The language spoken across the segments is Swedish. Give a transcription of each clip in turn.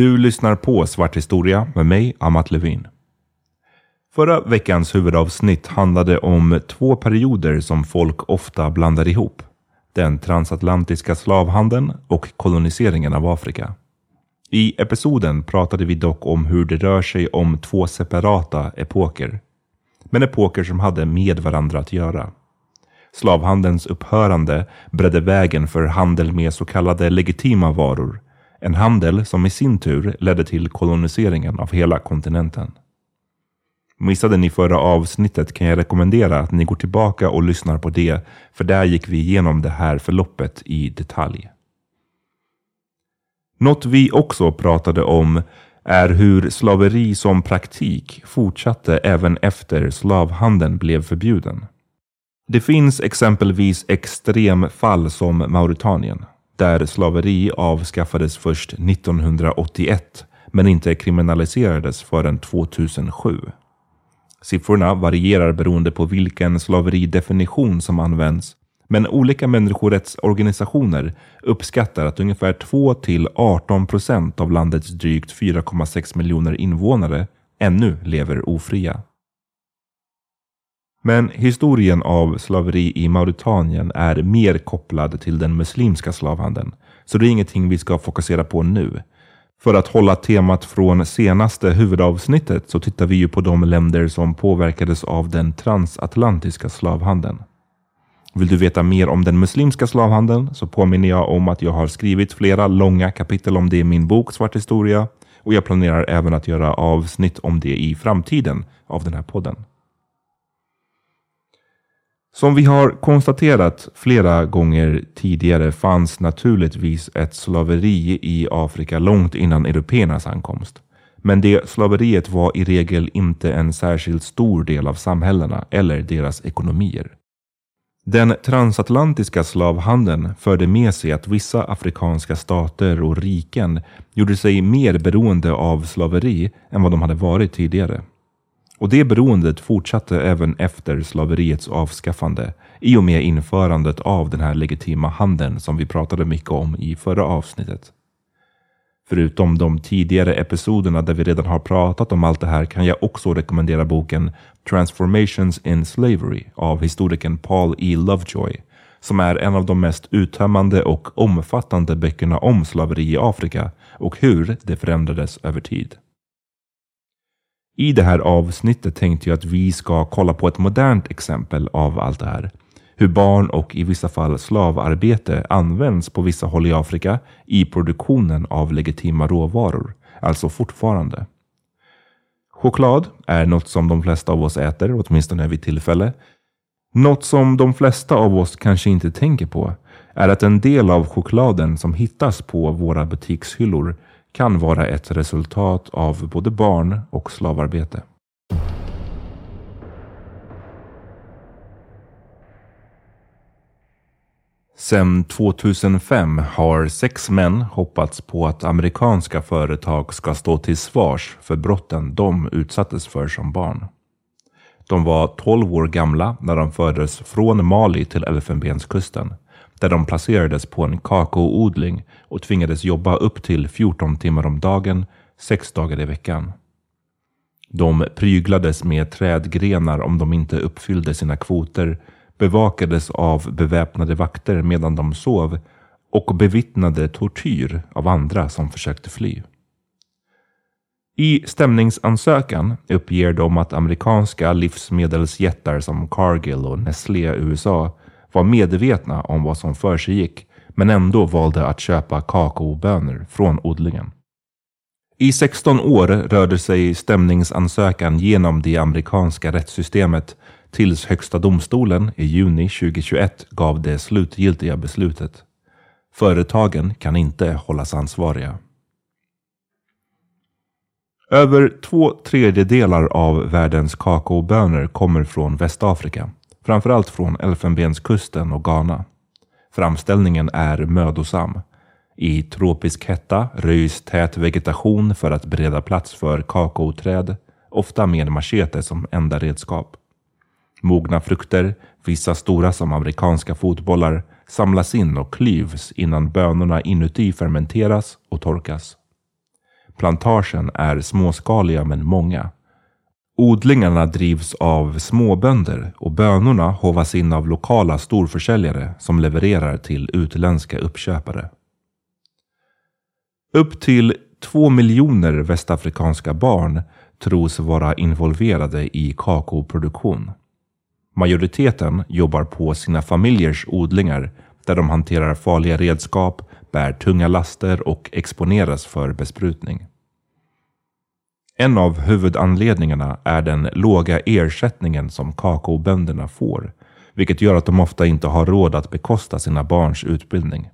Du lyssnar på Svart historia med mig, Amat Levin. Förra veckans huvudavsnitt handlade om två perioder som folk ofta blandar ihop. Den transatlantiska slavhandeln och koloniseringen av Afrika. I episoden pratade vi dock om hur det rör sig om två separata epoker. Men epoker som hade med varandra att göra. Slavhandelns upphörande bredde vägen för handel med så kallade legitima varor en handel som i sin tur ledde till koloniseringen av hela kontinenten. Missade ni förra avsnittet kan jag rekommendera att ni går tillbaka och lyssnar på det, för där gick vi igenom det här förloppet i detalj. Något vi också pratade om är hur slaveri som praktik fortsatte även efter slavhandeln blev förbjuden. Det finns exempelvis extremfall som Mauritanien där slaveri avskaffades först 1981 men inte kriminaliserades förrän 2007. Siffrorna varierar beroende på vilken slaveridefinition som används men olika människorättsorganisationer uppskattar att ungefär 2 till 18 procent av landets drygt 4,6 miljoner invånare ännu lever ofria. Men historien av slaveri i Mauritanien är mer kopplad till den muslimska slavhandeln, så det är ingenting vi ska fokusera på nu. För att hålla temat från senaste huvudavsnittet så tittar vi ju på de länder som påverkades av den transatlantiska slavhandeln. Vill du veta mer om den muslimska slavhandeln så påminner jag om att jag har skrivit flera långa kapitel om det i min bok Svart historia och jag planerar även att göra avsnitt om det i framtiden av den här podden. Som vi har konstaterat flera gånger tidigare fanns naturligtvis ett slaveri i Afrika långt innan européernas ankomst. Men det slaveriet var i regel inte en särskilt stor del av samhällena eller deras ekonomier. Den transatlantiska slavhandeln förde med sig att vissa afrikanska stater och riken gjorde sig mer beroende av slaveri än vad de hade varit tidigare. Och det beroendet fortsatte även efter slaveriets avskaffande i och med införandet av den här legitima handeln som vi pratade mycket om i förra avsnittet. Förutom de tidigare episoderna där vi redan har pratat om allt det här kan jag också rekommendera boken Transformations in Slavery av historikern Paul E. Lovejoy som är en av de mest uttömmande och omfattande böckerna om slaveri i Afrika och hur det förändrades över tid. I det här avsnittet tänkte jag att vi ska kolla på ett modernt exempel av allt det här. Hur barn och i vissa fall slavarbete används på vissa håll i Afrika i produktionen av legitima råvaror, alltså fortfarande. Choklad är något som de flesta av oss äter, åtminstone vid tillfälle. Något som de flesta av oss kanske inte tänker på är att en del av chokladen som hittas på våra butikshyllor kan vara ett resultat av både barn och slavarbete. Sedan 2005 har sex män hoppats på att amerikanska företag ska stå till svars för brotten de utsattes för som barn. De var 12 år gamla när de fördes från Mali till Elfenbenskusten där de placerades på en kakaoodling och tvingades jobba upp till 14 timmar om dagen, sex dagar i veckan. De pryglades med trädgrenar om de inte uppfyllde sina kvoter bevakades av beväpnade vakter medan de sov och bevittnade tortyr av andra som försökte fly. I stämningsansökan uppger de att amerikanska livsmedelsjättar som Cargill och Nestlé USA var medvetna om vad som för sig gick men ändå valde att köpa kakaobönor från odlingen. I 16 år rörde sig stämningsansökan genom det amerikanska rättssystemet tills Högsta domstolen i juni 2021 gav det slutgiltiga beslutet. Företagen kan inte hållas ansvariga. Över två tredjedelar av världens kakaobönor kommer från Västafrika, framförallt från Elfenbenskusten och Ghana. Framställningen är mödosam. I tropisk hetta röjs tät vegetation för att bereda plats för kakaoträd, ofta med machete som enda redskap. Mogna frukter, vissa stora som amerikanska fotbollar, samlas in och klyvs innan bönorna inuti fermenteras och torkas. Plantagen är småskaliga men många. Odlingarna drivs av småbönder och bönorna hovas in av lokala storförsäljare som levererar till utländska uppköpare. Upp till två miljoner västafrikanska barn tros vara involverade i kakaoproduktion. Majoriteten jobbar på sina familjers odlingar där de hanterar farliga redskap, bär tunga laster och exponeras för besprutning. En av huvudanledningarna är den låga ersättningen som kakaobönderna får, vilket gör att de ofta inte har råd att bekosta sina barns utbildning.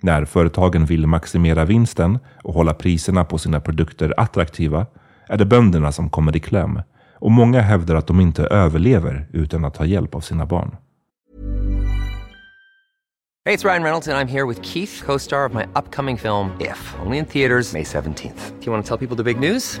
När företagen vill maximera vinsten och hålla priserna på sina produkter attraktiva är det bönderna som kommer i kläm och många hävdar att de inte överlever utan att ta hjälp av sina barn. Hej, det är Ryan Reynolds och jag är här med Keith, co-star of my upcoming film If, only in theaters May 17th. Do you want to tell people the big news?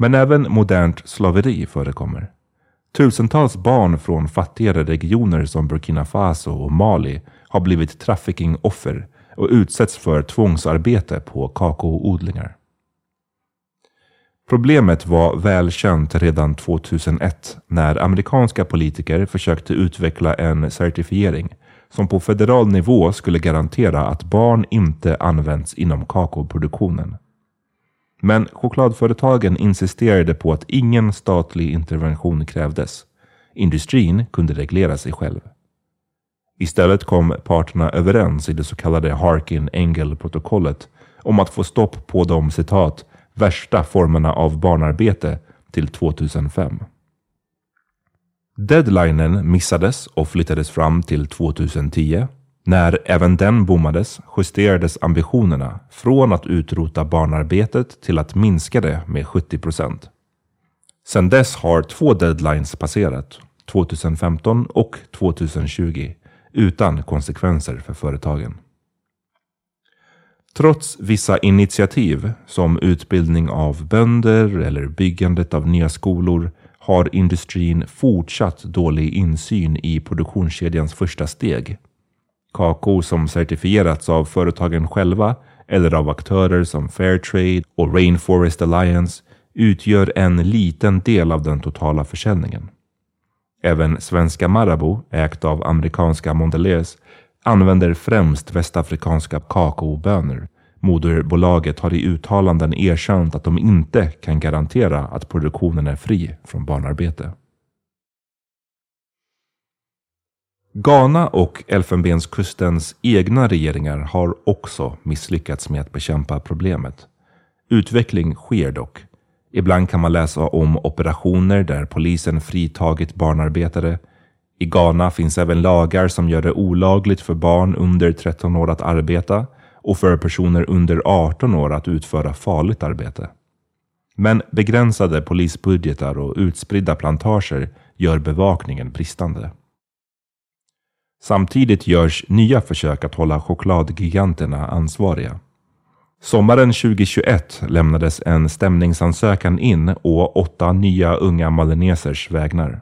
Men även modernt slaveri förekommer. Tusentals barn från fattigare regioner som Burkina Faso och Mali har blivit traffickingoffer och utsätts för tvångsarbete på kakaoodlingar. Problemet var välkänt redan 2001 när amerikanska politiker försökte utveckla en certifiering som på federal nivå skulle garantera att barn inte används inom kakaoproduktionen. Men chokladföretagen insisterade på att ingen statlig intervention krävdes. Industrin kunde reglera sig själv. Istället kom parterna överens i det så kallade Harkin-Engel-protokollet om att få stopp på de citat värsta formerna av barnarbete till 2005. Deadlinen missades och flyttades fram till 2010 när även den bommades justerades ambitionerna från att utrota barnarbetet till att minska det med 70 procent. Sedan dess har två deadlines passerat, 2015 och 2020, utan konsekvenser för företagen. Trots vissa initiativ som utbildning av bönder eller byggandet av nya skolor har industrin fortsatt dålig insyn i produktionskedjans första steg Kakao som certifierats av företagen själva eller av aktörer som Fairtrade och Rainforest Alliance utgör en liten del av den totala försäljningen. Även svenska Marabou, ägt av amerikanska Mondelez, använder främst västafrikanska kakaobönor. Moderbolaget har i uttalanden erkänt att de inte kan garantera att produktionen är fri från barnarbete. Ghana och Elfenbenskustens egna regeringar har också misslyckats med att bekämpa problemet. Utveckling sker dock. Ibland kan man läsa om operationer där polisen fritagit barnarbetare. I Ghana finns även lagar som gör det olagligt för barn under 13 år att arbeta och för personer under 18 år att utföra farligt arbete. Men begränsade polisbudgetar och utspridda plantager gör bevakningen bristande. Samtidigt görs nya försök att hålla chokladgiganterna ansvariga. Sommaren 2021 lämnades en stämningsansökan in å åtta nya unga malinesers vägnar.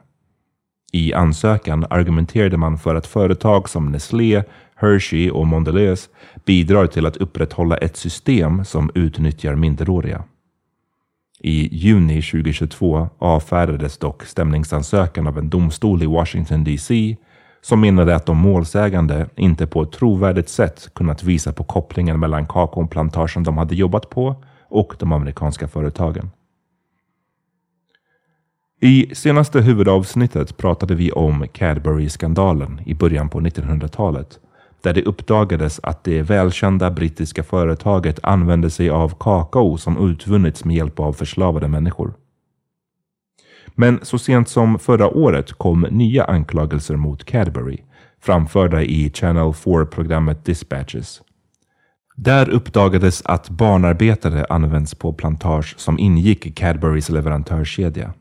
I ansökan argumenterade man för att företag som Nestlé, Hershey och Mondelez bidrar till att upprätthålla ett system som utnyttjar minderåriga. I juni 2022 avfärdades dock stämningsansökan av en domstol i Washington DC som menade att de målsägande inte på ett trovärdigt sätt kunnat visa på kopplingen mellan kakaoplantagen de hade jobbat på och de amerikanska företagen. I senaste huvudavsnittet pratade vi om Cadbury-skandalen i början på 1900-talet där det uppdagades att det välkända brittiska företaget använde sig av kakao som utvunnits med hjälp av förslavade människor. Men så sent som förra året kom nya anklagelser mot Cadbury, framförda i Channel 4-programmet Dispatches. Där uppdagades att barnarbetare används på plantage som ingick i Cadburys leverantörskedja.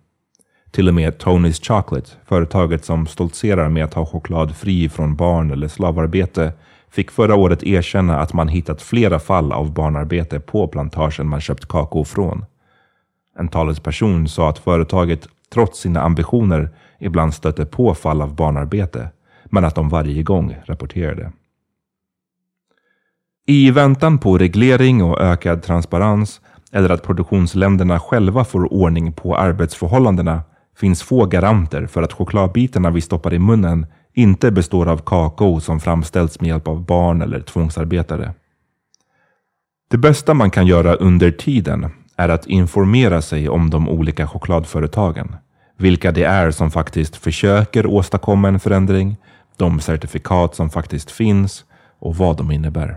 Till och med Tony's Chocolate, företaget som stoltserar med att ha choklad fri från barn eller slavarbete, fick förra året erkänna att man hittat flera fall av barnarbete på plantagen man köpt kakao från. En talesperson sa att företaget trots sina ambitioner ibland stötte på fall av barnarbete, men att de varje gång rapporterade. I väntan på reglering och ökad transparens eller att produktionsländerna själva får ordning på arbetsförhållandena finns få garanter för att chokladbitarna vi stoppar i munnen inte består av kakao som framställts med hjälp av barn eller tvångsarbetare. Det bästa man kan göra under tiden är att informera sig om de olika chokladföretagen. Vilka det är som faktiskt försöker åstadkomma en förändring, de certifikat som faktiskt finns och vad de innebär.